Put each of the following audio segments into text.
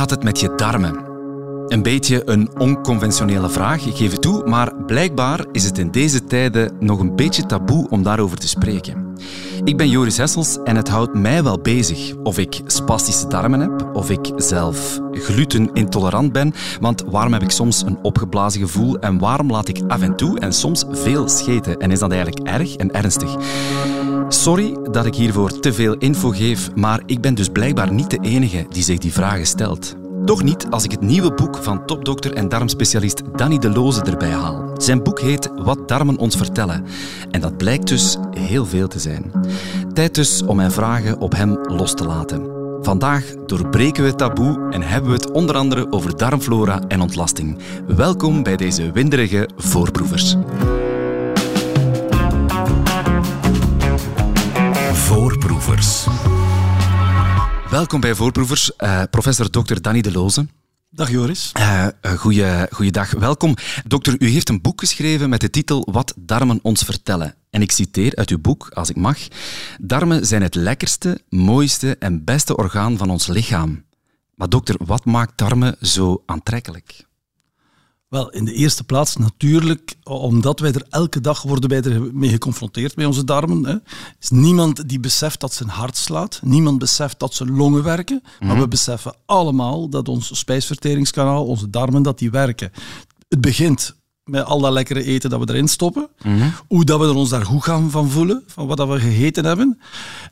gaat het met je darmen? Een beetje een onconventionele vraag, ik geef het toe, maar blijkbaar is het in deze tijden nog een beetje taboe om daarover te spreken. Ik ben Joris Hessels en het houdt mij wel bezig of ik spastische darmen heb, of ik zelf glutenintolerant ben, want waarom heb ik soms een opgeblazen gevoel en waarom laat ik af en toe en soms veel scheten en is dat eigenlijk erg en ernstig? Sorry dat ik hiervoor te veel info geef, maar ik ben dus blijkbaar niet de enige die zich die vragen stelt. Toch niet als ik het nieuwe boek van topdokter en darmspecialist Danny de Loze erbij haal. Zijn boek heet Wat darmen ons vertellen. En dat blijkt dus heel veel te zijn. Tijd dus om mijn vragen op hem los te laten. Vandaag doorbreken we het taboe en hebben we het onder andere over darmflora en ontlasting. Welkom bij deze winderige voorproevers. Voorproevers. Welkom bij Voorproevers, uh, professor Dr. Danny de Loze. Dag Joris. Uh, goeie, goeiedag, welkom. Dokter, u heeft een boek geschreven met de titel Wat darmen ons vertellen. En ik citeer uit uw boek, als ik mag. Darmen zijn het lekkerste, mooiste en beste orgaan van ons lichaam. Maar dokter, wat maakt darmen zo aantrekkelijk? Wel, in de eerste plaats natuurlijk omdat wij er elke dag worden wij er mee geconfronteerd bij onze darmen. Hè. Is niemand die beseft dat zijn hart slaat. Niemand beseft dat zijn longen werken. Maar mhm. we beseffen allemaal dat ons spijsverteringskanaal, onze darmen, dat die werken. Het begint met al dat lekkere eten dat we erin stoppen. Mhm. Hoe dat we er ons daar goed gaan van voelen, van wat dat we gegeten hebben.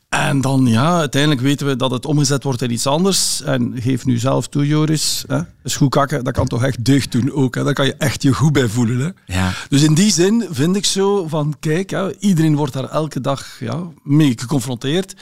En dan, ja, uiteindelijk weten we dat het omgezet wordt in iets anders. En geef nu zelf toe, Joris. Hè? Dus goed kakken, dat kan toch echt deugd doen ook. Hè? Daar kan je echt je goed bij voelen. Hè? Ja. Dus in die zin vind ik zo van, kijk, hè, iedereen wordt daar elke dag ja, mee geconfronteerd.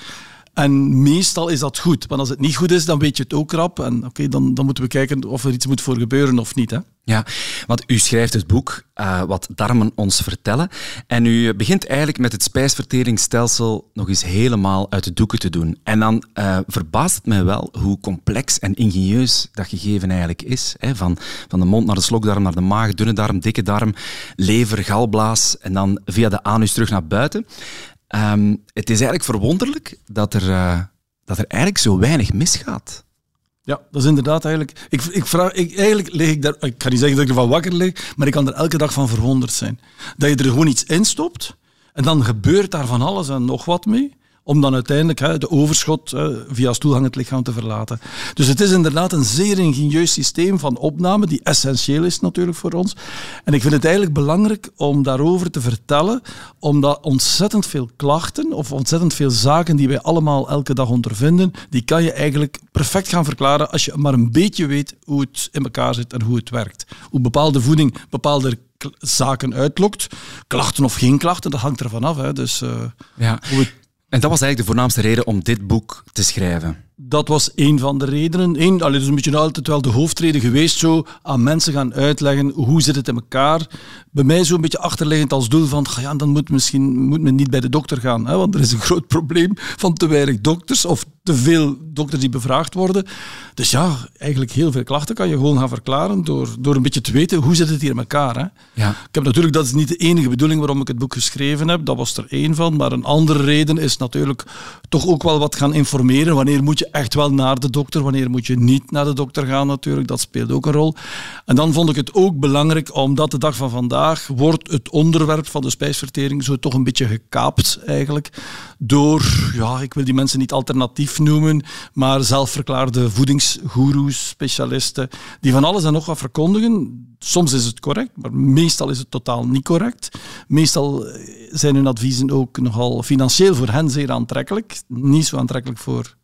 En meestal is dat goed. Want als het niet goed is, dan weet je het ook rap. En oké, dan, dan moeten we kijken of er iets moet voor gebeuren of niet. Hè? Ja, want u schrijft het boek uh, Wat darmen ons vertellen. En u begint eigenlijk met het spijsverteringsstelsel nog eens helemaal uit de doeken te doen. En dan uh, verbaast het mij wel hoe complex en ingenieus dat gegeven eigenlijk is. Hè? Van, van de mond naar de slokdarm, naar de maag, dunne darm, dikke darm, lever, galblaas en dan via de anus terug naar buiten. Um, het is eigenlijk verwonderlijk dat er, uh, dat er eigenlijk zo weinig misgaat. Ja, dat is inderdaad eigenlijk. Ik, ik vraag, ik, eigenlijk lig ik daar. Ik kan niet zeggen dat ik ervan wakker lig, maar ik kan er elke dag van verwonderd zijn. Dat je er gewoon iets instopt en dan gebeurt daar van alles en nog wat mee om dan uiteindelijk hè, de overschot hè, via stoelgang het lichaam te verlaten. Dus het is inderdaad een zeer ingenieus systeem van opname, die essentieel is natuurlijk voor ons. En ik vind het eigenlijk belangrijk om daarover te vertellen, omdat ontzettend veel klachten of ontzettend veel zaken die wij allemaal elke dag ondervinden, die kan je eigenlijk perfect gaan verklaren als je maar een beetje weet hoe het in elkaar zit en hoe het werkt. Hoe bepaalde voeding bepaalde zaken uitlokt. Klachten of geen klachten, dat hangt ervan af. Hè. Dus, uh, ja. hoe het en dat was eigenlijk de voornaamste reden om dit boek te schrijven. Dat was een van de redenen. Eén, dat is een beetje altijd wel de hoofdreden geweest, zo aan mensen gaan uitleggen hoe zit het in elkaar. Bij mij zo'n beetje achterliggend als doel van, ja, dan moet, misschien, moet men niet bij de dokter gaan, hè, want er is een groot probleem van te weinig dokters of te veel dokters die bevraagd worden. Dus ja, eigenlijk heel veel klachten kan je gewoon gaan verklaren door, door een beetje te weten hoe zit het hier in elkaar. Hè. Ja. Ik heb natuurlijk, dat is niet de enige bedoeling waarom ik het boek geschreven heb, dat was er één van, maar een andere reden is natuurlijk toch ook wel wat gaan informeren. Wanneer moet je echt wel naar de dokter, wanneer moet je niet naar de dokter gaan natuurlijk, dat speelt ook een rol. En dan vond ik het ook belangrijk, omdat de dag van vandaag wordt het onderwerp van de spijsvertering zo toch een beetje gekaapt eigenlijk, door, ja, ik wil die mensen niet alternatief noemen, maar zelfverklaarde voedingsgoeroes, specialisten, die van alles en nog wat verkondigen. Soms is het correct, maar meestal is het totaal niet correct. Meestal zijn hun adviezen ook nogal financieel voor hen zeer aantrekkelijk, niet zo aantrekkelijk voor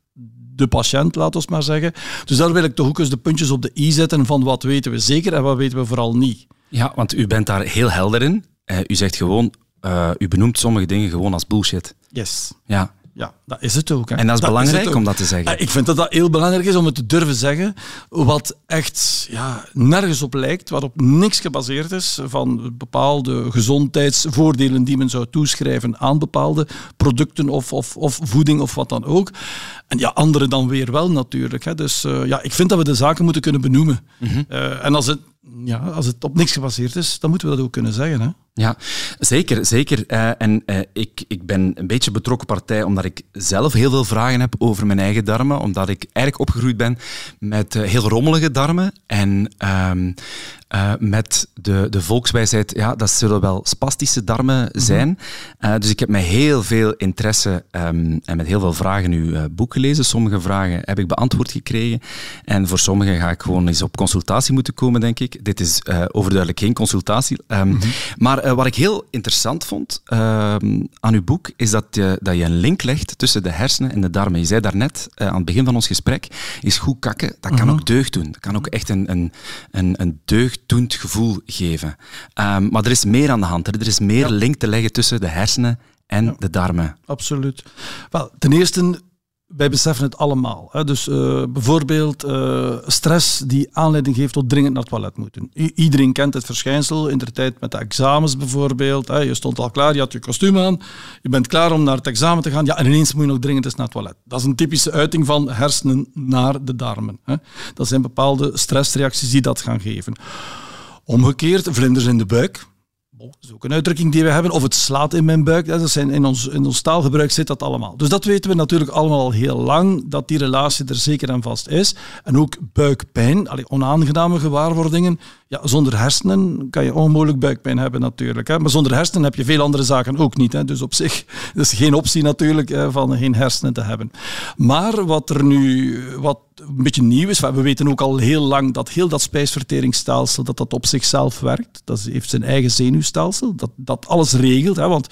de patiënt, laten we maar zeggen. Dus daar wil ik toch ook eens de puntjes op de i zetten van wat weten we zeker en wat weten we vooral niet. Ja, want u bent daar heel helder in. Uh, u zegt gewoon, uh, u benoemt sommige dingen gewoon als bullshit. Yes. Ja. Ja, dat is het ook. Hè. En dat is belangrijk om dat te zeggen. Ik vind dat dat heel belangrijk is om het te durven zeggen. Wat echt ja, nergens op lijkt, waarop niks gebaseerd is van bepaalde gezondheidsvoordelen die men zou toeschrijven aan bepaalde producten of, of, of voeding of wat dan ook. En ja, anderen dan weer wel natuurlijk. Hè. Dus uh, ja, ik vind dat we de zaken moeten kunnen benoemen. Mm -hmm. uh, en als het, ja, als het op niks gebaseerd is, dan moeten we dat ook kunnen zeggen. Hè. Ja, zeker. zeker. Uh, en uh, ik, ik ben een beetje betrokken partij omdat ik zelf heel veel vragen heb over mijn eigen darmen. Omdat ik eigenlijk opgegroeid ben met uh, heel rommelige darmen. En ehm, met de, de volkswijsheid, ja, dat zullen wel spastische darmen mhm. zijn. Dus ik heb met heel veel interesse um, en met heel veel vragen uw boek gelezen. Sommige vragen heb ik beantwoord gekregen. En voor sommige ga ik gewoon eens op consultatie moeten komen, denk ik. Dit is overduidelijk geen consultatie. Um, mm -hmm. Maar uh, wat ik heel interessant vond uh, aan uw boek, is dat je, dat je een link legt tussen de hersenen en de darmen. Je zei daarnet, uh, aan het begin van ons gesprek, is goed kakken, dat kan -hmm. ook deugd doen. Dat kan ook echt een, een, een, een deugddoend gevoel geven. Um, maar er is meer aan de hand. Hè. Er is meer ja. link te leggen tussen de hersenen en ja. de darmen. Absoluut. Wel, ten eerste wij beseffen het allemaal. Hè. Dus uh, bijvoorbeeld uh, stress die aanleiding geeft tot dringend naar het toilet moeten. Iedereen kent het verschijnsel in de tijd met de examens bijvoorbeeld. Hè. Je stond al klaar, je had je kostuum aan, je bent klaar om naar het examen te gaan. Ja, en ineens moet je nog dringend eens naar het toilet. Dat is een typische uiting van hersenen naar de darmen. Hè. Dat zijn bepaalde stressreacties die dat gaan geven. Omgekeerd, vlinders in de buik dat is ook een uitdrukking die we hebben. Of het slaat in mijn buik. Dat zijn in, ons, in ons taalgebruik zit dat allemaal. Dus dat weten we natuurlijk allemaal al heel lang, dat die relatie er zeker en vast is. En ook buikpijn, allee, onaangename gewaarwordingen. Ja, zonder hersenen kan je onmogelijk buikpijn hebben natuurlijk. Hè. Maar zonder hersenen heb je veel andere zaken ook niet. Hè. Dus op zich is geen optie natuurlijk hè, van geen hersenen te hebben. Maar wat er nu wat een beetje nieuw is, we weten ook al heel lang dat heel dat spijsverteringsstelsel dat dat op zichzelf werkt. Dat heeft zijn eigen zenuwstelsel, dat, dat alles regelt. Hè, want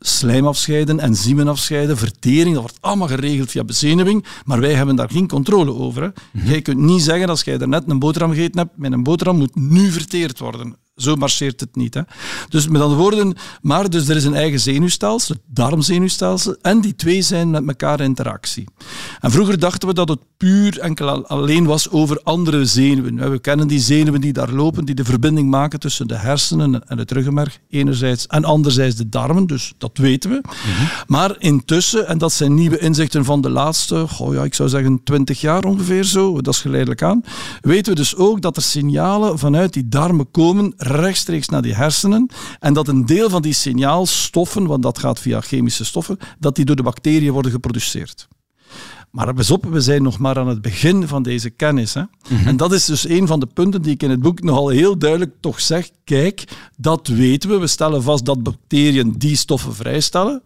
slijm afscheiden, enzymen afscheiden, vertering, dat wordt allemaal geregeld via bezenuwing. Maar wij hebben daar geen controle over. Hè. -hmm. Jij kunt niet zeggen, als jij er net een boterham gegeten hebt, met een boterham moet nu nu verteerd worden. Zo marcheert het niet. Hè. Dus met andere woorden, maar dus er is een eigen zenuwstelsel, het darmzenuwstelsel, en die twee zijn met elkaar in interactie. En vroeger dachten we dat het puur enkel alleen was over andere zenuwen. We kennen die zenuwen die daar lopen, die de verbinding maken tussen de hersenen en het ruggenmerg enerzijds en anderzijds de darmen, dus dat weten we. Mm-hmm. Maar intussen, en dat zijn nieuwe inzichten van de laatste, oh ja, ik zou zeggen 20 jaar ongeveer zo, dat is geleidelijk aan, weten we dus ook dat er signalen vanuit die darmen komen rechtstreeks naar die hersenen en dat een deel van die signaalstoffen, want dat gaat via chemische stoffen, dat die door de bacteriën worden geproduceerd. Maar pas op, we zijn nog maar aan het begin van deze kennis. Hè? Mm-hmm. En dat is dus een van de punten die ik in het boek nogal heel duidelijk toch zeg. Kijk, dat weten we. We stellen vast dat bacteriën die stoffen vrijstellen.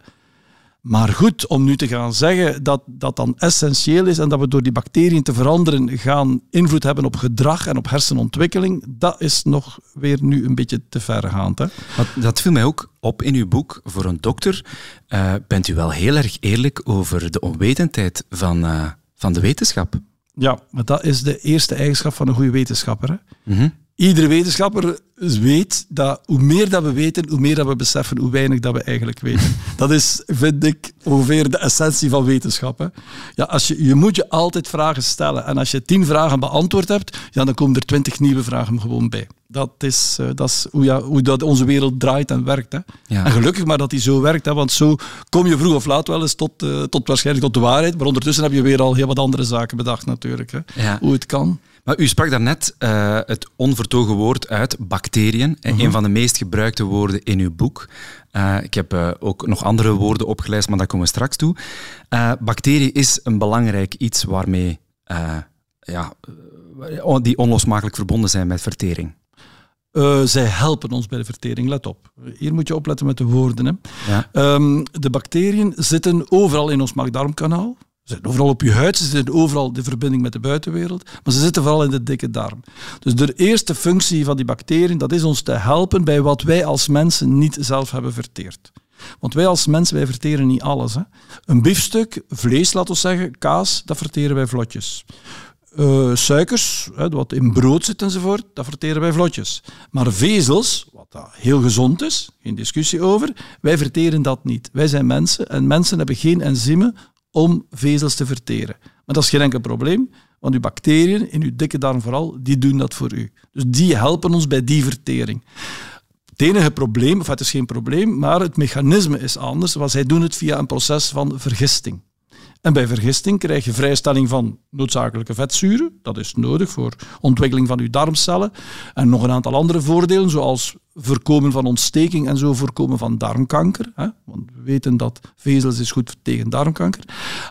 Maar goed, om nu te gaan zeggen dat dat dan essentieel is en dat we door die bacteriën te veranderen gaan invloed hebben op gedrag en op hersenontwikkeling, dat is nog weer nu een beetje te vergaand. Hè? Dat viel mij ook op in uw boek. Voor een dokter uh, bent u wel heel erg eerlijk over de onwetendheid van, uh, van de wetenschap. Ja, maar dat is de eerste eigenschap van een goede wetenschapper. Hè? Mm-hmm. Iedere wetenschapper weet dat hoe meer dat we weten, hoe meer dat we beseffen hoe weinig dat we eigenlijk weten. Dat is, vind ik, ongeveer de essentie van wetenschap. Hè. Ja, als je, je moet je altijd vragen stellen. En als je tien vragen beantwoord hebt, ja, dan komen er twintig nieuwe vragen gewoon bij. Dat is, uh, dat is hoe, ja, hoe dat onze wereld draait en werkt. Hè. Ja. En gelukkig maar dat die zo werkt, hè, want zo kom je vroeg of laat wel eens tot, uh, tot waarschijnlijk tot de waarheid. Maar ondertussen heb je weer al heel wat andere zaken bedacht natuurlijk. Hè. Ja. Hoe het kan. Maar u sprak daarnet uh, het onvertogen woord uit, bacteriën. Uh -huh. Een van de meest gebruikte woorden in uw boek. Uh, ik heb uh, ook nog andere woorden opgeleid, maar daar komen we straks toe. bacterie is een belangrijk iets waarmee ja, die onlosmakelijk verbonden zijn met vertering. zij helpen ons bij de vertering, let op. Hier moet je opletten met de woorden. Hè. Ja. Um, de bacteriën zitten overal in ons maag-darmkanaal. Ze zitten overal op je huid, ze zitten overal de verbinding met de buitenwereld, maar ze zitten vooral in de dikke darm. Dus de eerste functie van die bacteriën, dat is ons te helpen bij wat wij als mensen niet zelf hebben verteerd. Want wij als mensen, wij verteren niet alles. Hè. Een biefstuk, vlees, laten we zeggen, kaas, dat verteren wij vlotjes. Uh, suikers, hè, wat in brood zit enzovoort, dat verteren wij vlotjes. Maar vezels, wat dat heel gezond is, geen discussie over, wij verteren dat niet. Wij zijn mensen en mensen hebben geen enzymen om vezels te verteren. Maar dat is geen enkel probleem, want uw bacteriën, in uw dikke darm vooral, die doen dat voor u. Dus die helpen ons bij die vertering. Het enige probleem, of het is geen probleem, maar het mechanisme is anders, want zij doen het via een proces van vergisting. En bij vergisting krijg je vrijstelling van noodzakelijke vetzuren. Dat is nodig voor ontwikkeling van je darmcellen. En nog een aantal andere voordelen, zoals voorkomen van ontsteking en zo voorkomen van darmkanker. Hè? Want we weten dat vezels is goed tegen darmkanker.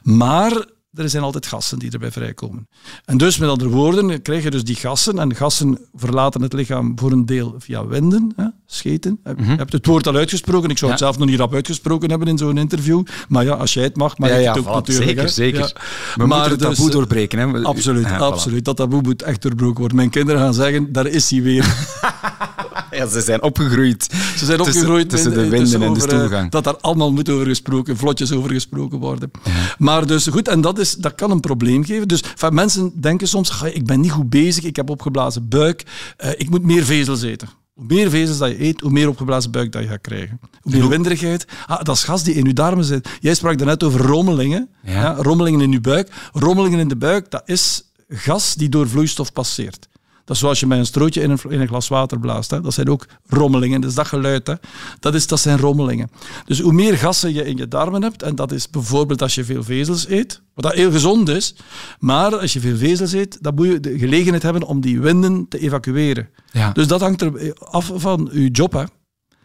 Maar er zijn altijd gassen die erbij vrijkomen. En dus met andere woorden krijg je dus die gassen. En gassen verlaten het lichaam voor een deel via winden, hè, scheten. Je Mhm. hebt het woord al uitgesproken. Ik zou het zelf nog niet rap uitgesproken hebben in zo'n interview. Maar ja, als jij het mag, maar Ja, het ook voilà, natuurlijk. zeker, hè. zeker. We moeten het dus, taboe eh, doorbreken. Hè? Absoluut, voilà. absoluut. Dat taboe moet echt doorbroken worden. Mijn kinderen gaan zeggen, daar is hij weer. Ja, ze zijn opgegroeid. Ze zijn Tussen- opgegroeid tussen in- de winden en de eh, stoelgang. Dat daar allemaal moet over gesproken, vlotjes over gesproken worden. Maar dus goed, en dat, is, dat kan een probleem geven. Dus van, mensen denken soms, "Ga, ik ben niet goed bezig, ik heb opgeblazen buik, eh, ik moet meer vezels eten. Hoe meer vezels dat je eet, hoe meer opgeblazen buik dat je gaat krijgen. Hoe meer winderigheid. Ah, dat is gas die in je darmen zit. Jij sprak daarnet over rommelingen. Ja. Ja, rommelingen in je buik. Rommelingen in de buik, dat is gas die door vloeistof passeert. Dat is zoals je met een strootje in een, in een glas water blaast. Hè. Dat zijn ook rommelingen. Dus dat geluid, hè. Dat, is, dat zijn rommelingen. Dus hoe meer gassen je in je darmen hebt, en dat is bijvoorbeeld als je veel vezels eet, wat dat heel gezond is, maar als je veel vezels eet, dan moet je de gelegenheid hebben om die winden te evacueren. Ja. Dus dat hangt er af van je job. Hè.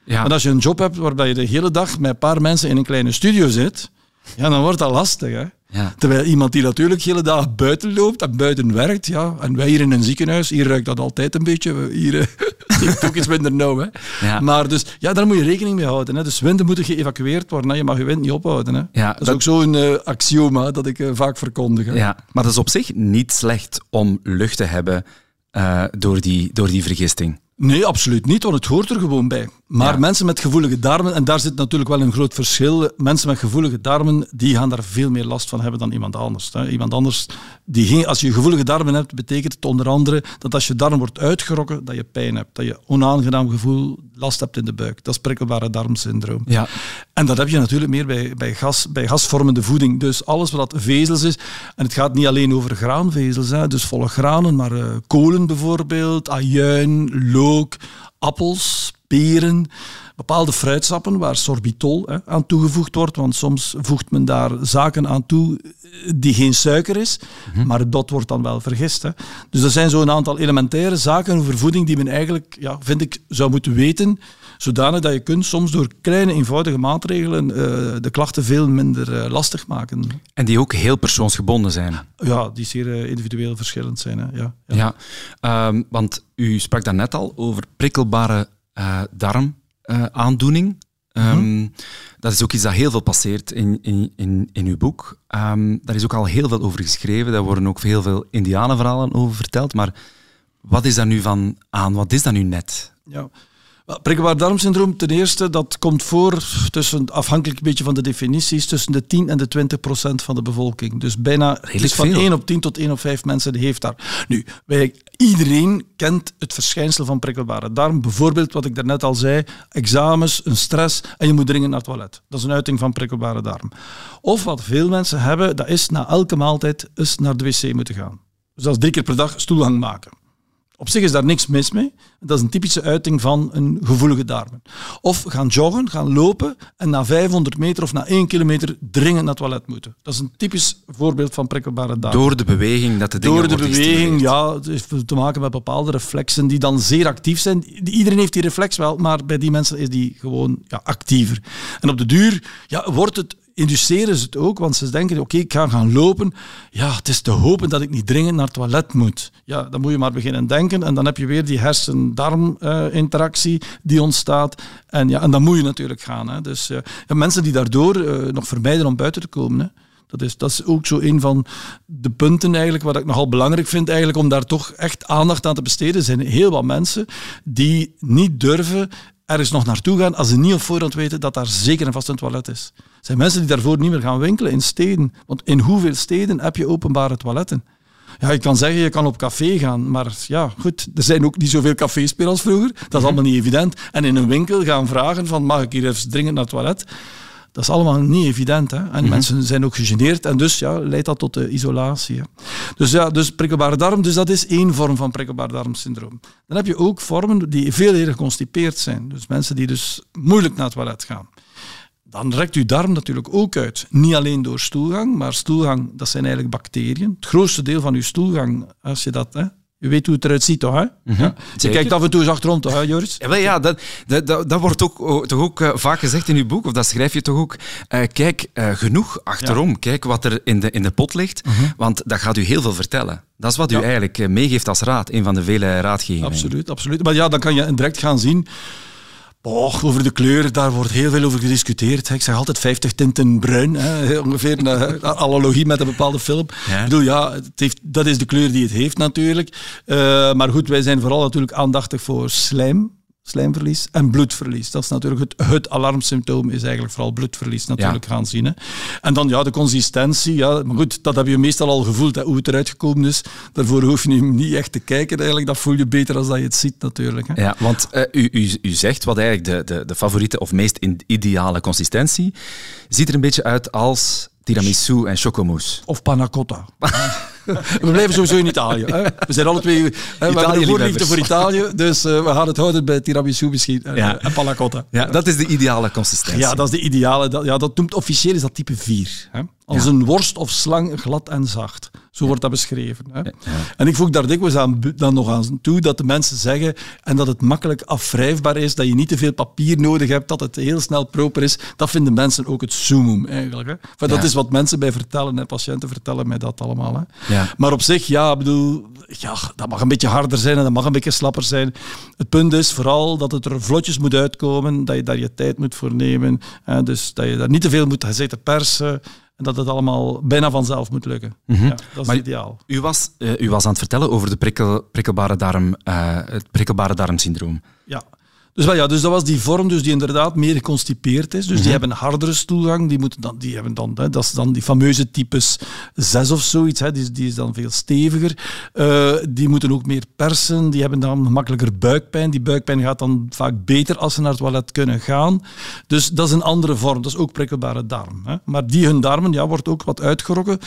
Ja. En als je een job hebt waarbij je de hele dag met een paar mensen in een kleine studio zit, ja, dan wordt dat lastig. Hè. Ja. Terwijl iemand die natuurlijk de hele dag buiten loopt en buiten werkt, ja, en wij hier in een ziekenhuis, hier ruikt dat altijd een beetje. Hier is ook iets minder nauw. Hè. Ja. Maar dus, ja, daar moet je rekening mee houden. Hè. Dus winden moeten geëvacueerd worden. Hè. Je mag je wind niet ophouden. Hè. Ja, dat is dat- ook zo'n eh, axioma dat ik eh, vaak verkondig. Hè. Ja, maar dat is op zich niet slecht om lucht te hebben eh, door, die, door die vergisting. Nee, absoluut niet, want het hoort er gewoon bij. Maar Ja. mensen met gevoelige darmen, en daar zit natuurlijk wel een groot verschil, mensen met gevoelige darmen, die gaan daar veel meer last van hebben dan iemand anders. Hè. Iemand anders, die geen, als je gevoelige darmen hebt, betekent het onder andere dat als je darm wordt uitgerokken, dat je pijn hebt, dat je onaangenaam gevoel, last hebt in de buik. Dat is prikkelbare darmsyndroom. Ja. En dat heb je natuurlijk meer bij, bij, gas, bij gasvormende voeding. Dus alles wat vezels is. En het gaat niet alleen over graanvezels, hè, dus volle granen, maar eh, kolen bijvoorbeeld, ajuin, look, appels, peren, bepaalde fruitsappen waar sorbitol hè, aan toegevoegd wordt. Want soms voegt men daar zaken aan toe eh, die geen suiker is, maar dat wordt dan wel vergist. Hè. Dus er zijn zo'n aantal elementaire zaken over voeding die men eigenlijk, ja, vind ik, zou moeten weten zodanig dat je kunt soms door kleine eenvoudige maatregelen eh, de klachten veel minder eh, lastig maken. En die ook heel persoonsgebonden zijn. Ja, die zeer eh, individueel verschillend zijn. Hè. Ja, ja. Ja, ehm, want u sprak daarnet al over prikkelbare darmaandoening. Ehm, Dat is ook iets dat heel veel passeert in, in, in, in uw boek. Ehm, daar is ook al heel veel over geschreven. Daar worden ook heel veel indianenverhalen over verteld. Maar wat is daar nu van aan? Wat is dat nu net? Ja. Prikkelbaar darmsyndroom, ten eerste, dat komt voor, tussen, afhankelijk een beetje van de definities, tussen de 10 en de 20 procent van de bevolking. Dus bijna is van veel. 1 op 10 tot 1 op 5 mensen die heeft daar. Nu, wij, iedereen kent het verschijnsel van prikkelbare darm. Bijvoorbeeld, wat ik daarnet al zei, examens, een stress en je moet dringend naar het toilet. Dat is een uiting van prikkelbare darm. Of wat veel mensen hebben, dat is na elke maaltijd eens naar de wc moeten gaan. Dus dat is drie keer per dag stoelgang maken. Op zich is daar niks mis mee. Dat is een typische uiting van een gevoelige darmen. Of gaan joggen, gaan lopen en na 500 meter of na 1 kilometer dringend naar het toilet moeten. Dat is een typisch voorbeeld van prikkelbare darmen. Door de beweging dat de dingen Door de beweging, ja, het heeft te maken met bepaalde reflexen die dan zeer actief zijn. Iedereen heeft die reflex wel, maar bij die mensen is die gewoon ja, actiever. En op de duur ja, wordt het, induceren ze het ook, want ze denken, oké, ik ga gaan lopen. Ja, het is te hopen dat ik niet dringend naar het toilet moet. Ja, dan moet je maar beginnen denken en dan heb je weer die hersen-darm-interactie die ontstaat. En, ja, en dan moet je natuurlijk gaan. Hè. Dus eh, mensen die daardoor eh, nog vermijden om buiten te komen. Hè. Dat is, dat is ook zo een van de punten eigenlijk, wat ik nogal belangrijk vind eigenlijk, om daar toch echt aandacht aan te besteden. Er zijn heel wat mensen die niet durven ergens nog naartoe gaan als ze niet op voorhand weten dat daar zeker en vast een toilet is. Er zijn mensen die daarvoor niet meer gaan winkelen in steden. Want in hoeveel steden heb je openbare toiletten? Ja, je kan zeggen, je kan op café gaan, maar ja, goed, er zijn ook niet zoveel cafés meer als vroeger. Dat is allemaal niet evident. En in een winkel gaan vragen van, mag ik hier even dringend naar het toilet? Dat is allemaal niet evident. Hè? En mensen zijn ook gegeneerd en dus ja, leidt dat tot de isolatie. Hè? Dus ja, dus prikkelbare darm, dus dat is één vorm van prikkelbaar darmsyndroom. Dan heb je ook vormen die veel eerder geconstipeerd zijn. Dus mensen die dus moeilijk naar het toilet gaan. dan rekt uw darm natuurlijk ook uit. Niet alleen door stoelgang, maar stoelgang, dat zijn eigenlijk bacteriën. Het grootste deel van uw stoelgang, als je dat... Hè, je weet hoe het eruit ziet, toch? Hè? Mhm. ja. Je kijkt af en toe eens achterom, toch, hè, Joris? Ja, wel, ja dat, dat, dat, wordt ook, oh, toch ook eh, vaak gezegd in uw boek, of dat schrijf je toch ook. Eh, kijk eh, genoeg achterom, kijk wat er in de, in de pot ligt, want dat gaat u heel veel vertellen. Dat is wat u eigenlijk eh, meegeeft als raad, een van de vele raadgevingen. Absoluut, absoluut. Maar ja, dan kan je direct gaan zien. Over de kleur, daar wordt heel veel over gediscuteerd. Ik zeg altijd 50 tinten bruin, hè. ongeveer een eh, analogie met een bepaalde film. Ja. Ik bedoel, ja, het heeft, dat is de kleur die het heeft natuurlijk. Eh, maar goed, wij zijn vooral natuurlijk aandachtig voor slijm, slijmverlies en bloedverlies. Dat is natuurlijk het, het alarmsymptoom, is eigenlijk vooral bloedverlies natuurlijk gaan zien. Hè. En dan ja, de consistentie, ja, maar goed, dat heb je meestal al gevoeld, hè, hoe het eruit gekomen is. Daarvoor hoef je niet echt te kijken eigenlijk, dat voel je beter als dat je het ziet natuurlijk. Hè. Ja, want eh, u, u, u zegt wat eigenlijk de, de, de favoriete of meest ideale consistentie ziet er een beetje uit als tiramisu en chocomousse. Of panna cotta. we blijven sowieso in Italië. Hè. We zijn alle twee hè, we hebben een voorliefde voor Italië, dus eh, we gaan het houden bij tiramisu misschien eh, Ja. en panna cotta. Ja, dat is de ideale consistentie. Ja, dat is de ideale. Dat, ja, dat noemt officieel is dat type 4. Hè? Als Ja. een worst of slang, glad en zacht. Zo wordt dat beschreven. Hè? En ik voeg daar dikwijls aan, dan nog aan toe dat de mensen zeggen en dat het makkelijk afwrijfbaar is, dat je niet te veel papier nodig hebt, dat het heel snel proper is. Dat vinden mensen ook het summum eigenlijk. Hè? Enfin, dat is wat mensen bij vertellen. Hè? Patiënten vertellen mij dat allemaal. Hè? Ja. Maar op zich, ja, ik bedoel, ja, dat mag een beetje harder zijn en dat mag een beetje slapper zijn. Het punt is vooral dat het er vlotjes moet uitkomen, dat je daar je tijd moet voor nemen. Hè, dus dat je daar niet te veel moet zitten persen en dat het allemaal bijna vanzelf moet lukken. Ja, dat is Maar- ideaal. U was, eh, u was aan het vertellen over de prikkel, prikkelbare darm, eh, het prikkelbare darmsyndroom. Ja. Dus, wel, ja, dus dat was die vorm dus die inderdaad meer geconstipeerd is. Dus Mhm. die hebben een hardere stoelgang. Die, moeten dan, die hebben dan, hè, dat is dan die fameuze types 6 of zoiets. Hè, die, die is dan veel steviger. Eh, die moeten ook meer persen. Die hebben dan makkelijker buikpijn. Die buikpijn gaat dan vaak beter als ze naar het toilet kunnen gaan. Dus dat is een andere vorm. Dat is ook prikkelbare darm. Hè. Maar die hun darmen ja, wordt ook wat uitgerokken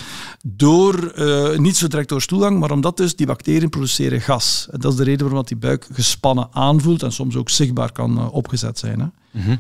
door, eh, niet zo direct door stoelgang, maar omdat dus die bacteriën produceren gas. En dat is de reden waarom dat die buik gespannen aanvoelt en soms ook zichtbaar kan eh, opgezet zijn. Hè.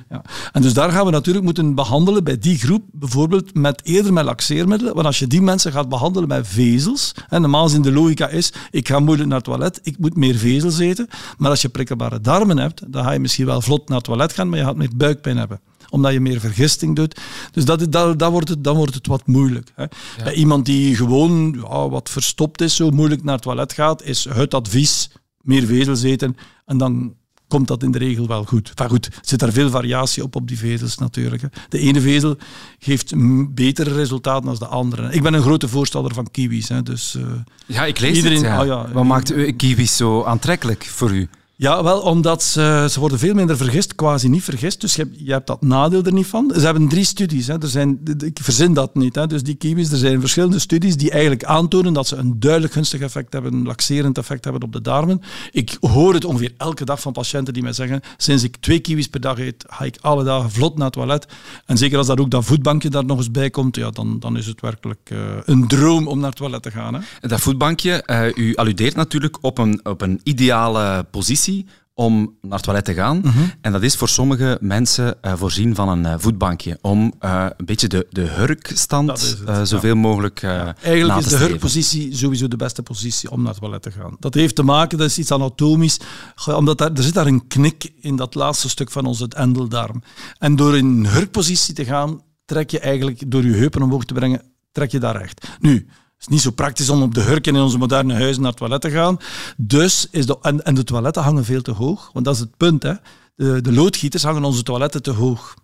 Ja. En dus daar gaan we natuurlijk moeten behandelen bij die groep, bijvoorbeeld met eerder met laxeermiddelen. Want als je die mensen gaat behandelen met vezels, en normaal gezien de logica is, ik ga moeilijk naar het toilet, ik moet meer vezels eten. Maar als je prikkelbare darmen hebt, dan ga je misschien wel vlot naar het toilet gaan, maar je gaat meer buikpijn hebben omdat je meer vergisting doet. Dus dat, dat, dat wordt het, dan wordt het wat moeilijk. Hè. Bij iemand die gewoon ja, wat verstopt is, zo moeilijk naar het toilet gaat, is het advies meer vezels eten. En dan komt dat in de regel wel goed. Enfin goed, er zit daar veel variatie op, op die vezels natuurlijk. Hè. De ene vezel geeft betere resultaten dan de andere. Ik ben een grote voorstander van kiwis. Hè, dus, eh, Ja, ik lees Iedereen- het. Ja. ah, ja. Wat maakt u kiwis zo aantrekkelijk voor u? Ja, wel, omdat ze, ze worden veel minder vergist, quasi niet vergist. Dus je hebt, dat nadeel er niet van. Ze hebben drie studies. Hè. Er zijn, ik verzin dat niet. Hè. Dus die kiwis, er zijn verschillende studies die eigenlijk aantonen dat ze een duidelijk gunstig effect hebben, een laxerend effect hebben op de darmen. Ik hoor het ongeveer elke dag van patiënten die mij zeggen, sinds ik twee kiwis per dag eet, ga ik alle dagen vlot naar het toilet. En zeker als daar ook dat voetbankje daar nog eens bij komt, ja, dan, dan is het werkelijk eh, een droom om naar het toilet te gaan. Hè. Dat voetbankje, eh, u alludeert natuurlijk op een, op een ideale positie om naar het toilet te gaan. Mhm. En dat is voor sommige mensen eh, voorzien van een eh, voetbankje. Om eh, een beetje de, de hurkstand het, ja. zoveel mogelijk na Eigenlijk is de hurkpositie sowieso de beste positie om naar het toilet te gaan. Dat heeft te maken, dat is iets anatomisch, omdat daar, er zit daar een knik in dat laatste stuk van onze endeldarm. En door in een hurkpositie te gaan, trek je eigenlijk, door je heupen omhoog te brengen, trek je daar recht. Nu, is niet zo praktisch om op de hurken in onze moderne huizen naar het toilet te gaan. Dus is de, en, en de toiletten hangen veel te hoog, want dat is het punt. Hè. De, de loodgieters hangen onze toiletten te hoog.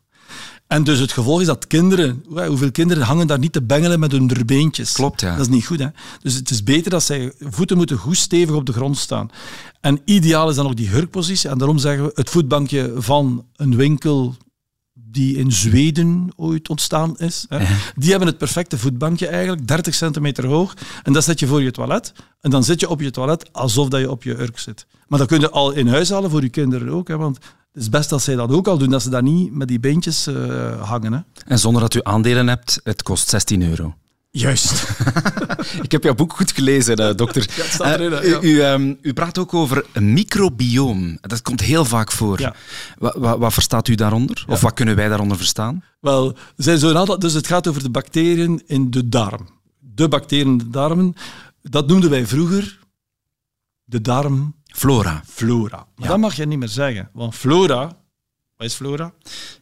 En dus het gevolg is dat kinderen, hoeveel kinderen hangen daar niet te bengelen met hun beentjes. Klopt, ja. Dat is niet goed. Hè? Dus het is beter dat zij voeten moeten goed stevig op de grond staan. En ideaal is dan ook die hurkpositie. En daarom zeggen we het voetbankje van een winkel die in Zweden ooit ontstaan is. Hè? Die hebben het perfecte voetbankje eigenlijk, 30 centimeter hoog. En dat zet je voor je toilet. En dan zit je op je toilet alsof dat je op je urk zit. Maar dat kun je al in huis halen voor je kinderen ook. Hè? Want het is best dat zij dat ook al doen, dat ze daar niet met die beentjes eh, hangen. Hè? En zonder dat u aandelen hebt, het kost 16 euro. Juist. ik heb jouw boek goed gelezen, uh, dokter. Ja, het staat erin, uh, ja. u, um, u, praat ook over een microbioom. Dat komt heel vaak voor. Ja. Wat, verstaat u daaronder? Of wat kunnen wij daaronder verstaan? Wel, zijn zo'n aantal, dus het gaat over de bacteriën in de darm. De bacteriën in de darmen, dat noemden wij vroeger de darm... Flora. Flora. Maar dat mag je niet meer zeggen, want flora wat is flora?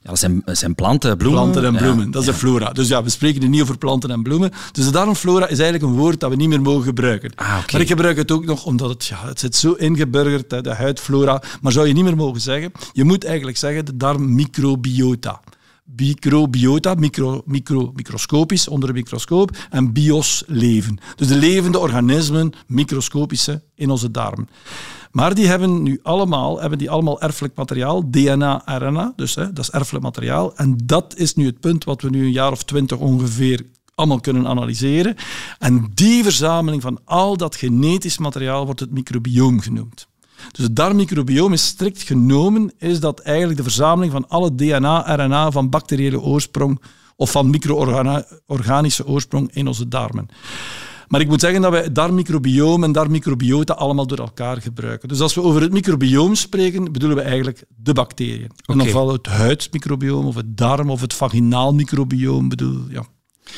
Ja, dat zijn, planten, bloemen. Planten en bloemen, ja, dat is ja. de flora. Dus ja, we spreken nu niet over planten en bloemen. Dus de darmflora is eigenlijk een woord dat we niet meer mogen gebruiken. Ah, okay. Maar ik gebruik het ook nog omdat het, ja, het zit zo ingeburgerd, hè, de huidflora. Maar zou je niet meer mogen zeggen. Je moet eigenlijk zeggen de darmmicrobiota. Microbiota, micro, micro, microscopisch, onder een microscoop, en bios, leven. Dus de levende organismen, microscopische, in onze darm. Maar die hebben nu allemaal, hebben die allemaal erfelijk materiaal, DNA, RNA, dus hè, dat is erfelijk materiaal. En dat is nu het punt wat we nu een jaar of twintig ongeveer allemaal kunnen analyseren. En die verzameling van al dat genetisch materiaal wordt het microbioom genoemd. Dus het darmmicrobioom is strikt genomen, is dat eigenlijk de verzameling van alle DNA, RNA van bacteriële oorsprong of van micro-organische oorsprong in onze darmen. Maar ik moet zeggen dat wij darmmicrobioom en darmmicrobiota allemaal door elkaar gebruiken. Dus als we over het microbioom spreken, bedoelen we eigenlijk de bacteriën. En Oké. ofwel het huidmicrobioom of het darm of het vaginaal microbioom. Bedoel, ja,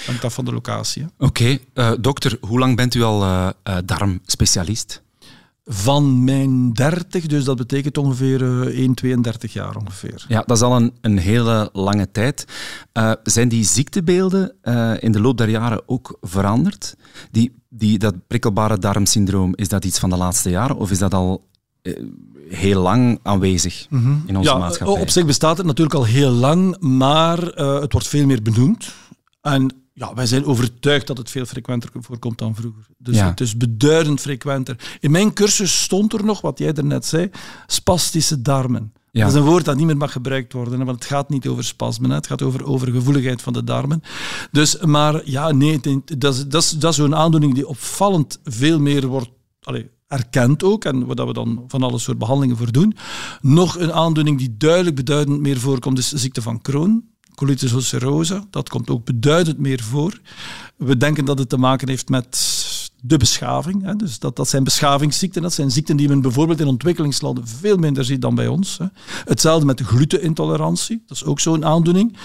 hangt af van de locatie. Oké, eh, dokter, hoe lang bent u al eh, eh, darmspecialist? Van mijn 30, dus dat betekent ongeveer eh 1, 32 jaar ongeveer. Ja, dat is al een, een hele lange tijd. Eh, zijn die ziektebeelden eh, in de loop der jaren ook veranderd? Die, die, dat prikkelbare darmsyndroom, is dat iets van de laatste jaren of is dat al eh, heel lang aanwezig in onze ja, maatschappij? op zich bestaat het natuurlijk al heel lang, maar eh, het wordt veel meer benoemd. En ja, wij zijn overtuigd dat het veel frequenter voorkomt dan vroeger. Dus Ja. het is beduidend frequenter. In mijn cursus stond er nog, wat jij daarnet zei, spastische darmen. Ja. Dat is een woord dat niet meer mag gebruikt worden, want het gaat niet over spasmen, het gaat over overgevoeligheid van de darmen. Dus, maar ja, nee, dat is, dat is, dat is zo'n aandoening die opvallend veel meer wordt allee, erkend ook, en waar we dan van alle soort behandelingen voor doen. Nog een aandoening die duidelijk beduidend meer voorkomt, is de ziekte van Crohn. Colitis ulcerosa, dat komt ook beduidend meer voor. We denken dat het te maken heeft met de beschaving. Hè. Dus dat, dat zijn beschavingsziekten. Dat zijn ziekten die men bijvoorbeeld in ontwikkelingslanden veel minder ziet dan bij ons. Hè. Hetzelfde met glutenintolerantie. Dat is ook zo'n aandoening.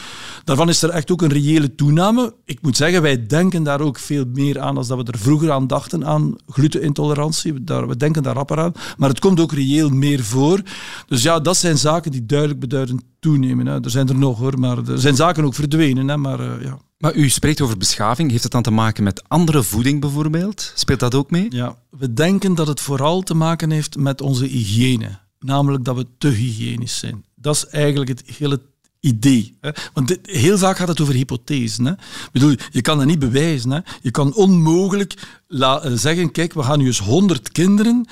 Daarvan is er echt ook een reële toename. Ik moet zeggen, wij denken daar ook veel meer aan als dat we er vroeger aan dachten, aan glutenintolerantie. We, daar, we denken daar rapper aan. Maar het komt ook reëel meer voor. Dus ja, dat zijn zaken die duidelijk beduidend toenemen. Hè. Er zijn er nog hoor, maar er zijn zaken ook verdwenen. Hè. Maar eh, ja. Maar u spreekt over beschaving. Heeft het dan te maken met andere voeding bijvoorbeeld? Speelt dat ook mee? Ja, we denken dat het vooral te maken heeft met onze hygiëne. Namelijk dat we te hygiënisch zijn. Dat is eigenlijk het hele idee. Hè? Want dit- heel vaak gaat het over hypothesen. Hè? Ik bedoel, je kan dat niet bewijzen. Hè? Je kan onmogelijk zeggen, kijk, we gaan nu eens 100 kinderen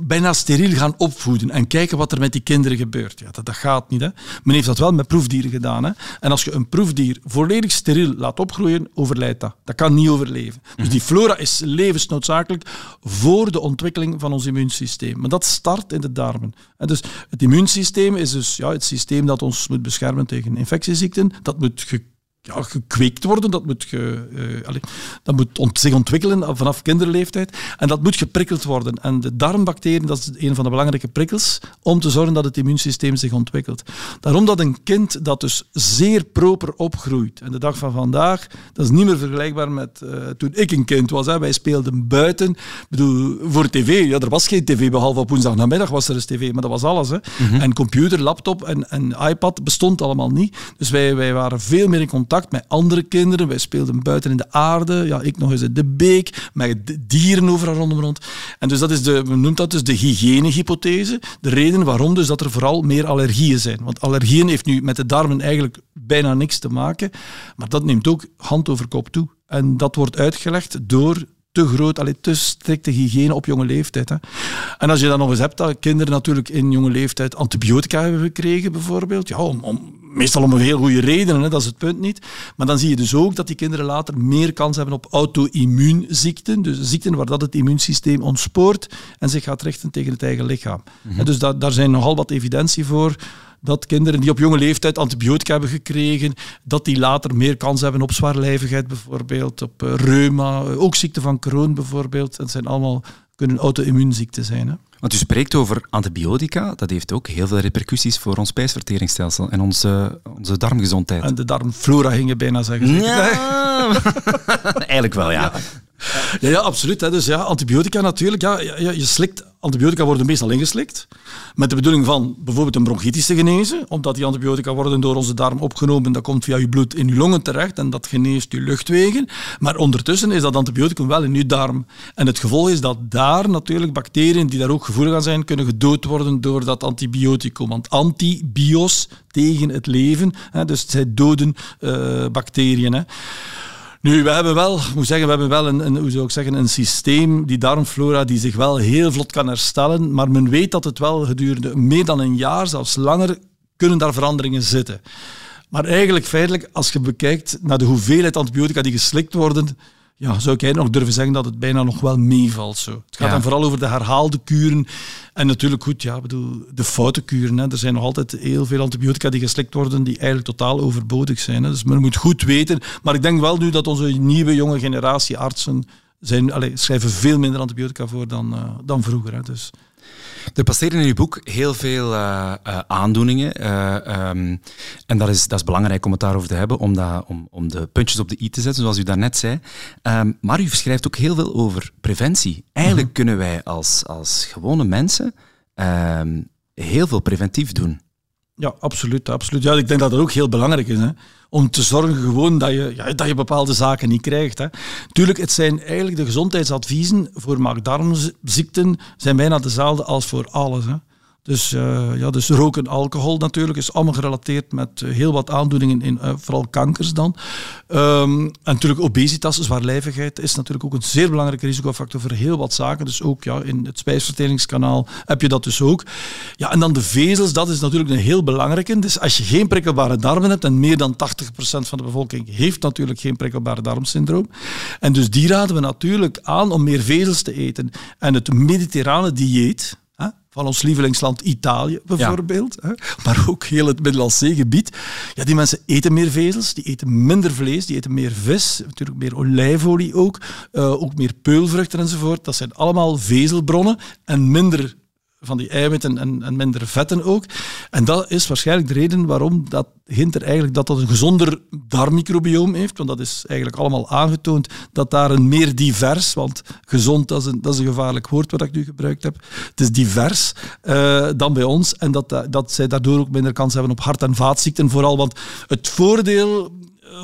bijna steriel gaan opvoeden en kijken wat er met die kinderen gebeurt. Ja, dat, dat gaat niet. Hè? Men heeft dat wel met proefdieren gedaan. Hè? En als je een proefdier volledig steriel laat opgroeien, overlijdt dat. Dat kan niet overleven. Dus die flora is levensnoodzakelijk voor de ontwikkeling van ons immuunsysteem. Maar dat start in de darmen. En dus het immuunsysteem is dus ja, het systeem dat ons moet beschermen tegen infectieziekten. Dat moet ja, gekweekt worden, dat moet, ge, eh, allee, dat moet ont- zich ontwikkelen vanaf kinderleeftijd en dat moet geprikkeld worden. En de darmbacteriën, dat is een van de belangrijke prikkels om te zorgen dat het immuunsysteem zich ontwikkelt. Daarom dat een kind dat dus zeer proper opgroeit, en de dag van vandaag, dat is niet meer vergelijkbaar met eh, toen ik een kind was. Hè. Wij speelden buiten, Ik bedoel, voor tv, ja, er was geen tv, behalve op woensdagnamiddag was er eens tv, maar dat was alles. Hè. En computer, laptop en, en iPad bestond allemaal niet. Dus wij, wij waren veel meer in contact met andere kinderen. Wij speelden buiten in de aarde. Ja, ik nog eens in de beek, met dieren overal rondom rond. En dus dat is de, men noemt dat dus de hygiënehypothese. De reden waarom dus dat er vooral meer allergieën zijn. Want allergieën heeft nu met de darmen eigenlijk bijna niks te maken. Maar dat neemt ook hand over kop toe. En dat wordt uitgelegd door te groot, allee, te strikte hygiëne op jonge leeftijd. Hè. En als je dan nog eens hebt dat kinderen natuurlijk in jonge leeftijd antibiotica hebben gekregen, bijvoorbeeld, ja, om, om, meestal om een heel goede reden, hè, dat is het punt niet. Maar dan zie je dus ook dat die kinderen later meer kans hebben op auto-immuunziekten, dus ziekten waar dat het immuunsysteem ontspoort en zich gaat richten tegen het eigen lichaam. En dus da- daar zijn nogal wat evidentie voor dat kinderen die op jonge leeftijd antibiotica hebben gekregen, dat die later meer kans hebben op zwaarlijvigheid bijvoorbeeld, op uh, reuma, ook ziekte van Crohn bijvoorbeeld. Dat zijn allemaal, kunnen auto-immuunziekten zijn. Hè. Want u spreekt over antibiotica, dat heeft ook heel veel repercussies voor ons spijsverteringsstelsel en onze, onze darmgezondheid. En de darmflora gingen bijna zeggen. Ja. Eigenlijk wel, ja. Ja, ja absoluut. Hè. Dus ja, antibiotica natuurlijk. Ja, je, je slikt, antibiotica worden meestal ingeslikt. Met de bedoeling van bijvoorbeeld een bronchitis te genezen. Omdat die antibiotica worden door onze darm opgenomen. Dat komt via je bloed in je longen terecht. En dat geneest je luchtwegen. Maar ondertussen is dat antibioticum wel in je darm. En het gevolg is dat daar natuurlijk bacteriën die daar ook gevoelig aan zijn, kunnen gedood worden door dat antibioticum. Want antibios tegen het leven. Hè, dus zij doden uh, bacteriën. Hè. Nu, we hebben wel, moet zeggen, we hebben wel een, een, hoe zou ik zeggen, een systeem, die darmflora, die zich wel heel vlot kan herstellen. Maar men weet dat het wel gedurende meer dan een jaar, zelfs langer, kunnen daar veranderingen zitten. Maar eigenlijk feitelijk, als je bekijkt naar de hoeveelheid antibiotica die geslikt worden, ja, zou ik nog durven zeggen dat het bijna nog wel meevalt. Zo. Het gaat dan vooral over de herhaalde kuren. En natuurlijk goed, ja, bedoel, de foute kuren. Hè. Er zijn nog altijd heel veel antibiotica die geslikt worden die eigenlijk totaal overbodig zijn. Hè. Dus men moet goed weten. Maar ik denk wel nu dat onze nieuwe jonge generatie artsen zijn, allez, schrijven veel minder antibiotica voor dan, uh, dan vroeger. Hè. Dus er passeren in uw boek heel veel uh, uh, aandoeningen. Uh, um, en dat is, dat is belangrijk om het daarover te hebben, om, dat, om, om de puntjes op de i te zetten, zoals u daarnet zei. Um, maar u schrijft ook heel veel over preventie. Eigenlijk -hmm. kunnen wij als, als gewone mensen um, heel veel preventief doen. Ja, absoluut, absoluut. Ja, ik denk dat dat ook heel belangrijk is. Hè? Om te zorgen gewoon dat je, ja, dat je bepaalde zaken niet krijgt. Hè? Tuurlijk, het zijn eigenlijk de gezondheidsadviezen voor maag-darmziekten zijn bijna dezelfde als voor alles. Dus, uh, ja, dus roken, alcohol natuurlijk, is allemaal gerelateerd met uh, heel wat aandoeningen, in, uh, vooral kankers dan. Um, en natuurlijk obesitas, zwaarlijvigheid, is natuurlijk ook een zeer belangrijke risicofactor voor heel wat zaken. Dus ook ja, in het spijsverteringskanaal heb je dat dus ook. Ja, en dan de vezels, dat is natuurlijk een heel belangrijke. Dus als je geen prikkelbare darmen hebt, en meer dan 80% van de bevolking heeft natuurlijk geen prikkelbare darmsyndroom. En dus die raden we natuurlijk aan om meer vezels te eten. En het mediterrane dieet van ons lievelingsland Italië bijvoorbeeld, ja. hè, maar ook heel het Middellandse gebied. Ja, die mensen eten meer vezels, die eten minder vlees, die eten meer vis, natuurlijk meer olijfolie ook, uh, ook meer peulvruchten enzovoort. Dat zijn allemaal vezelbronnen en minder van die eiwitten en, en, minder vetten ook. En dat is waarschijnlijk de reden waarom dat hint er eigenlijk dat dat een gezonder darmmicrobioom heeft. Want dat is eigenlijk allemaal aangetoond dat daar een meer divers, want gezond dat is een, dat is een gevaarlijk woord wat ik nu gebruikt heb. Het is divers uh, dan bij ons. En dat, dat zij daardoor ook minder kans hebben op hart- en vaatziekten vooral. Want het voordeel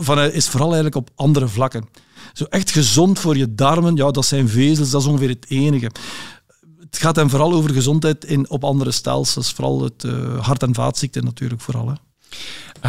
van, is vooral eigenlijk op andere vlakken. Zo echt gezond voor je darmen, ja, dat zijn vezels, dat is ongeveer het enige het gaat dan vooral over gezondheid in, op andere stelsels, vooral het uh, hart- en vaatziekten natuurlijk vooral. Hè.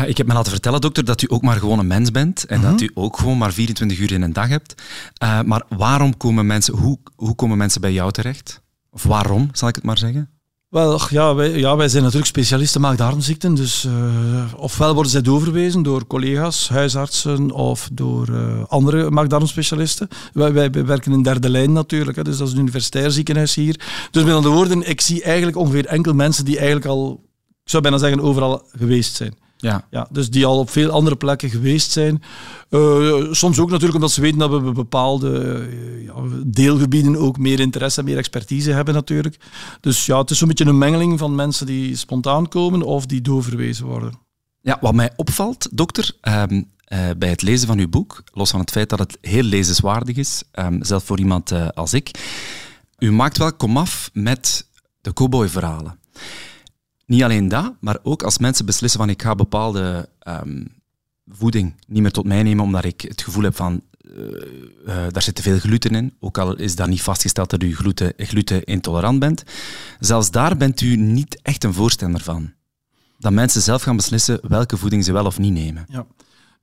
Uh, ik heb me laten vertellen, dokter, dat u ook maar gewoon een mens bent en dat u ook gewoon maar 24 uur in een dag hebt. Uh, maar waarom komen mensen, hoe, hoe komen mensen bij jou terecht? Of waarom, zal ik het maar zeggen? Wel, ja wij, ja, wij zijn natuurlijk specialisten maag-darmziekten. Dus uh, ofwel worden zij doorverwezen door collega's, huisartsen of door uh, andere maag-darmspecialisten. Wij, wij, werken in derde lijn natuurlijk, hè, dus dat is een universitair ziekenhuis hier. Dus met andere woorden, ik zie eigenlijk ongeveer enkel mensen die eigenlijk al, ik zou bijna zeggen, overal geweest zijn. Ja. Ja, dus die al op veel andere plekken geweest zijn. Uh, soms ook natuurlijk omdat ze weten dat we bepaalde uh, ja, deelgebieden ook meer interesse en meer expertise hebben natuurlijk. Dus ja, het is zo'n beetje een mengeling van mensen die spontaan komen of die doorverwezen worden. Ja, wat mij opvalt, dokter, um, uh, bij het lezen van uw boek, los van het feit dat het heel lezenswaardig is, um, zelfs voor iemand als ik, u maakt wel komaf met de cowboy-verhalen. Niet alleen dat, maar ook als mensen beslissen van ik ga bepaalde um, voeding niet meer tot mij nemen omdat ik het gevoel heb van uh, daar zit te veel gluten in, ook al is dat niet vastgesteld dat u gluten, gluten intolerant bent. Zelfs daar bent u niet echt een voorstander van. Dat mensen zelf gaan beslissen welke voeding ze wel of niet nemen. Ja.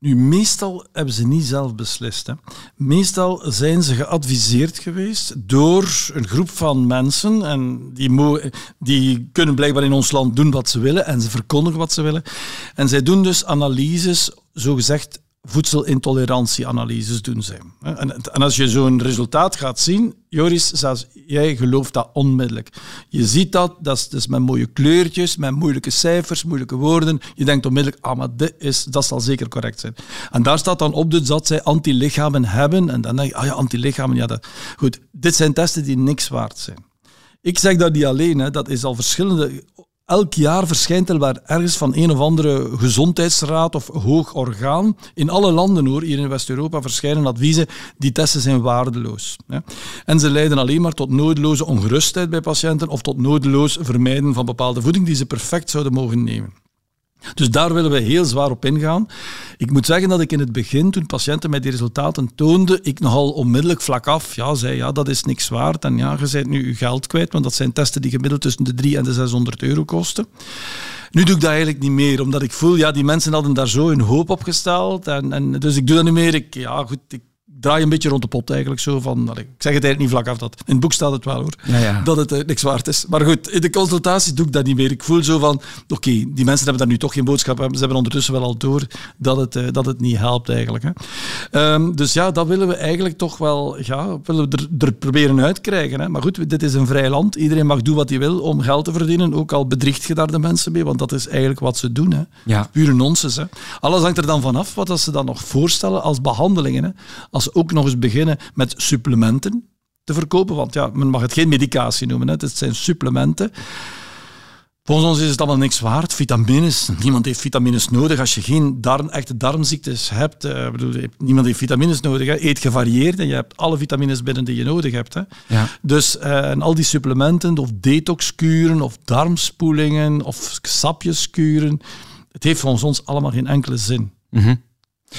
Nu, meestal hebben ze niet zelf beslist. Hè. Meestal zijn ze geadviseerd geweest door een groep van mensen. En die, die kunnen blijkbaar in ons land doen wat ze willen en ze verkondigen wat ze willen. En zij doen dus analyses, zogezegd voedselintolerantieanalyses doen zijn. En, en als je zo'n resultaat gaat zien, Joris, zelfs jij gelooft dat onmiddellijk. Je ziet dat, dat is, dus met mooie kleurtjes, met moeilijke cijfers, moeilijke woorden. Je denkt onmiddellijk, ah, maar dit is, dat zal zeker correct zijn. En daar staat dan op dus dat zij antilichamen hebben. En dan denk je, ah ja, antilichamen, ja, dat... Goed, dit zijn testen die niks waard zijn. Ik zeg dat niet alleen, dat is al verschillende elk jaar verschijnt er waar ergens van een of andere gezondheidsraad of hoog orgaan. In alle landen hoor, hier in West-Europa verschijnen adviezen, die testen zijn waardeloos. En ze leiden alleen maar tot nodeloze ongerustheid bij patiënten of tot nodeloos vermijden van bepaalde voeding die ze perfect zouden mogen nemen. Dus daar willen we heel zwaar op ingaan. Ik moet zeggen dat ik in het begin, toen patiënten mij die resultaten toonden, ik nogal onmiddellijk vlak af ja, zei, ja, dat is niks waard. En ja, je bent nu je geld kwijt, want dat zijn testen die gemiddeld tussen de 3 en de 600 euro kosten. Nu doe ik dat eigenlijk niet meer, omdat ik voel, ja, die mensen hadden daar zo hun hoop op gesteld. En, en, dus ik doe dat niet meer. Ik, ja, goed, draai een beetje rond de pot eigenlijk zo van, ik zeg het eigenlijk niet vlak af dat. In het boek staat het wel hoor, ja, ja. dat het uh, niks waard is. Maar goed, in de consultatie doe ik dat niet meer. Ik voel zo van, oké, die mensen hebben daar nu toch geen boodschap Ze hebben ondertussen wel al door dat het, uh, dat het niet helpt eigenlijk. Hè. Um, dus ja, dat willen we eigenlijk toch wel, ja, willen we er, er proberen uitkrijgen. Hè. Maar goed, dit is een vrij land. Iedereen mag doen wat hij wil om geld te verdienen. Ook al bedriegt je daar de mensen mee, want dat is eigenlijk wat ze doen. Hè. Ja. Pure nonsens. Hè. Alles hangt er dan vanaf wat ze dan nog voorstellen als behandelingen. Hè. Als ook nog eens beginnen met supplementen te verkopen. Want ja, men mag het geen medicatie noemen, hè. het zijn supplementen. Volgens ons is het allemaal niks waard. Vitamines, niemand heeft vitamines nodig. Als je geen darm, echte darmziektes hebt, uh, bedoel, niemand heeft vitamines nodig. Hè. Eet gevarieerd en je hebt alle vitamines binnen die je nodig hebt. Hè. Ja. Dus uh, en al die supplementen, of detoxkuren, of darmspoelingen, of sapjeskuren, het heeft volgens ons allemaal geen enkele zin. Mm -hmm.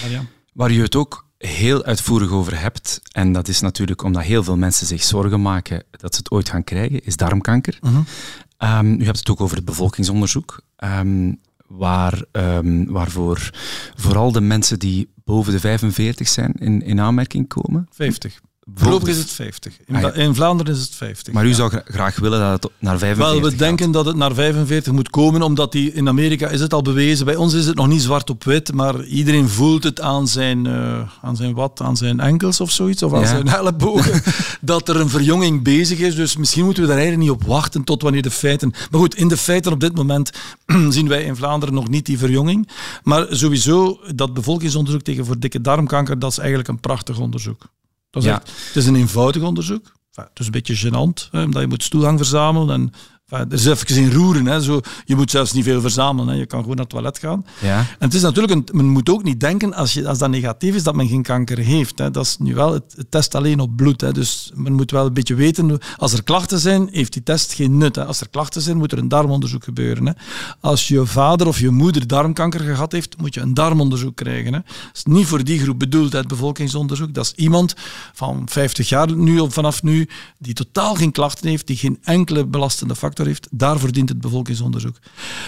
ja. Waar je het ook heel uitvoerig over hebt, en dat is natuurlijk omdat heel veel mensen zich zorgen maken dat ze het ooit gaan krijgen, is darmkanker. Uh u hebt het ook over het bevolkingsonderzoek, um, waar, um, waarvoor vooral de mensen die boven de 45 zijn in, in aanmerking komen. 50. Voorlopig is het 50. In, ah, in, Vlaanderen is het 50. Maar u zou graag willen dat het naar 45 Wel, we denken dat het naar 45 moet komen, omdat die, in Amerika is het al bewezen. Bij ons is het nog niet zwart op wit, maar iedereen voelt het aan zijn, uh, aan zijn wat, aan zijn enkels of zoiets, of aan zijn ellebogen, dat er een verjonging bezig is. Dus misschien moeten we daar eigenlijk niet op wachten tot wanneer de feiten... Maar goed, in de feiten op dit moment zien wij in Vlaanderen nog niet die verjonging. Maar sowieso, dat bevolkingsonderzoek tegen voor dikke darmkanker, dat is eigenlijk een prachtig onderzoek. Dat is ja. het is een eenvoudig onderzoek. het is een beetje gênant, hè, omdat je moet stoelgang verzamelen en er is even in roeren. Hè. Zo, je moet zelfs niet veel verzamelen. Hè. Je kan gewoon naar het toilet gaan. Ja. En het is natuurlijk een, men moet ook niet denken, als, je, als dat negatief is, dat men geen kanker heeft. Hè. Dat is nu wel het, test alleen op bloed. Hè. Dus men moet wel een beetje weten, als er klachten zijn, heeft die test geen nut. Hè. Als er klachten zijn, moet er een darmonderzoek gebeuren. Hè. Als je vader of je moeder darmkanker gehad heeft, moet je een darmonderzoek krijgen. Hè. Dat is niet voor die groep bedoeld, het bevolkingsonderzoek. Dat is iemand van 50 jaar nu of vanaf nu, die totaal geen klachten heeft, die geen enkele belastende factor heeft, daarvoor dient het bevolkingsonderzoek.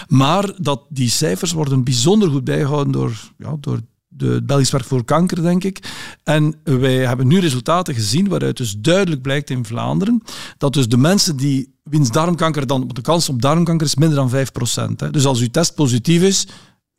Maar dat die cijfers worden bijzonder goed bijgehouden door, ja, door de Belgisch Werk voor Kanker, denk ik. En wij hebben nu resultaten gezien waaruit dus duidelijk blijkt in Vlaanderen dat dus de mensen die wiens darmkanker dan, de kans op darmkanker is minder dan 5%. Hè. Dus als uw test positief is,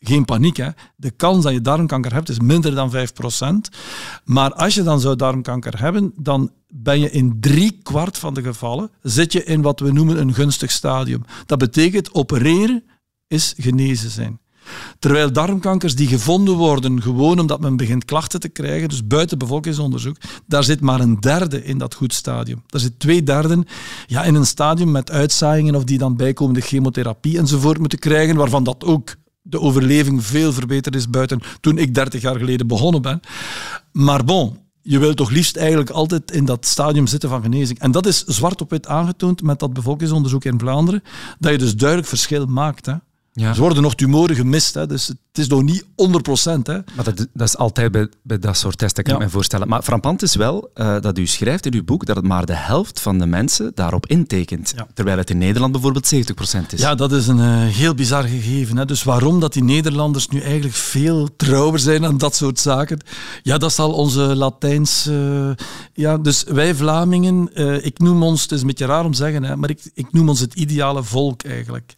geen paniek. Hè. De kans dat je darmkanker hebt is minder dan 5%. Maar als je dan zou darmkanker hebben, dan ben je in drie kwart van de gevallen zit je in wat we noemen een gunstig stadium. Dat betekent opereren is genezen zijn. Terwijl darmkankers die gevonden worden gewoon omdat men begint klachten te krijgen, dus buiten bevolkingsonderzoek, daar zit maar een derde in dat goed stadium. Daar zit twee derden ja, in een stadium met uitzaaiingen of die dan bijkomende chemotherapie enzovoort moeten krijgen, waarvan dat ook de overleving veel verbeterd is buiten toen ik 30 jaar geleden begonnen ben. Maar bon, je wilt toch liefst eigenlijk altijd in dat stadium zitten van genezing. En dat is zwart op wit aangetoond met dat bevolkingsonderzoek in Vlaanderen, dat je dus duidelijk verschil maakt. Hè. Ja. Er worden nog tumoren gemist, hè, dus het is nog niet 100%. Hè. Maar dat, dat is altijd bij, bij dat soort testen, kan ik me voorstellen. Maar frappant is wel uh, dat u schrijft in uw boek dat het maar de helft van de mensen daarop intekent. Terwijl het in Nederland bijvoorbeeld 70% is. Ja, dat is een uh, heel bizar gegeven. Hè. Dus waarom dat die Nederlanders nu eigenlijk veel trouwer zijn aan dat soort zaken? Ja, dat zal onze Latijns... Uh, ja, dus wij Vlamingen, ik noem ons, het is een beetje raar om te zeggen, hè, maar ik, ik noem ons het ideale volk eigenlijk.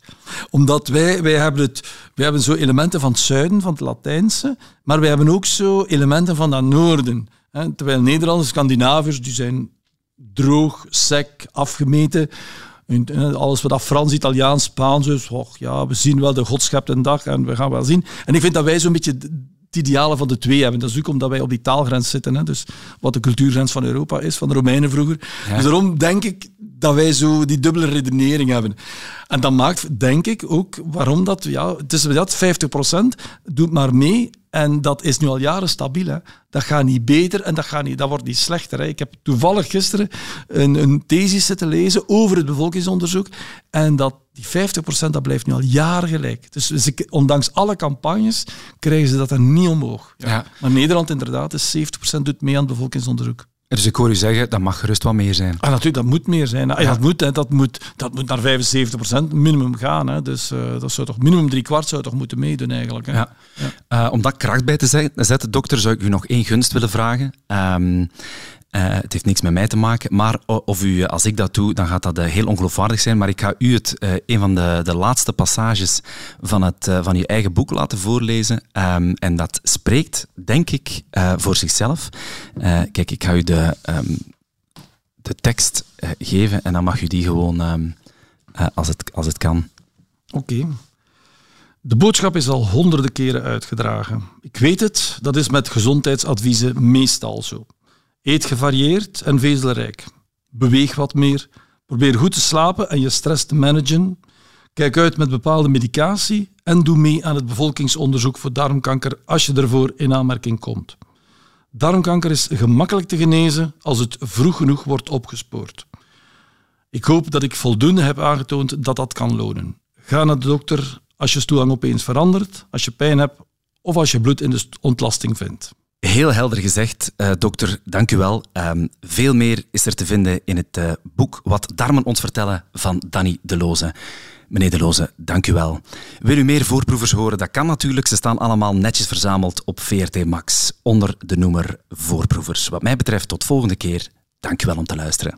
Omdat wij wij hebben, het, wij hebben zo elementen van zuiden, van het Latijnse, maar wij hebben ook zo elementen van dat noorden. Hè. Terwijl Nederlanders, Scandinaviërs, die zijn droog, sec, afgemeten. Alles wat dat Frans, Italiaans, Spaans is, och, ja, we zien wel de God schept dag en we gaan wel zien. En ik vind dat wij zo'n beetje het ideale van de twee hebben. Dat is ook omdat wij op die taalgrens zitten. Hè. Dus wat de cultuurgrens van Europa is, van de Romeinen vroeger. Dus daarom denk ik dat wij zo die dubbele redenering hebben. En dat maakt, denk ik, ook waarom dat, ja, het is dat 50% doet maar mee en dat is nu al jaren stabiel. Hè. Dat gaat niet beter en dat, gaat niet, dat wordt niet slechter. Hè. Ik heb toevallig gisteren een, een thesis zitten lezen over het bevolkingsonderzoek. En dat die 50% dat blijft nu al jaren gelijk. Dus, ondanks alle campagnes krijgen ze dat er niet omhoog. Ja. Maar Nederland inderdaad is 70% doet mee aan het bevolkingsonderzoek. Dus ik hoor u zeggen, dat mag gerust wat meer zijn. Ah, natuurlijk, dat moet meer zijn. Ah, ja. dat, moet, hè, dat, moet, dat moet naar 75% minimum gaan. Hè. Dus uh, dat zou toch minimum drie kwart zou toch moeten meedoen eigenlijk. Hè. Ja. ja. Uh, om dat kracht bij te zetten, dokter, zou ik u nog één gunst willen vragen. Um, uh, het heeft niks met mij te maken, maar of u, als ik dat doe, dan gaat dat uh, heel ongeloofwaardig zijn. Maar ik ga u het, een van de, de laatste passages van, het, van uw eigen boek laten voorlezen. Um, en dat spreekt, denk ik, voor zichzelf. kijk, ik ga u de, um, de tekst geven en dan mag u die gewoon, um, als, het, als het kan. Oké. De boodschap is al honderden keren uitgedragen. Ik weet het, dat is met gezondheidsadviezen meestal zo. Eet gevarieerd en vezelrijk. Beweeg wat meer. Probeer goed te slapen en je stress te managen. Kijk uit met bepaalde medicatie en doe mee aan het bevolkingsonderzoek voor darmkanker als je ervoor in aanmerking komt. Darmkanker is gemakkelijk te genezen als het vroeg genoeg wordt opgespoord. Ik hoop dat ik voldoende heb aangetoond dat dat kan lonen. Ga naar de dokter als je stoelhang opeens verandert, als je pijn hebt of als je bloed in de ontlasting vindt. Heel helder gezegd, uh, dokter, dank u wel. Um, veel meer is er te vinden in het uh, boek Wat Darmen ons vertellen van Danny De Loze. Meneer De Loze, dank u wel. Wil u meer voorproevers horen? Dat kan natuurlijk. Ze staan allemaal netjes verzameld op VRT Max onder de noemer Voorproevers. Wat mij betreft tot volgende keer. Dank u wel om te luisteren.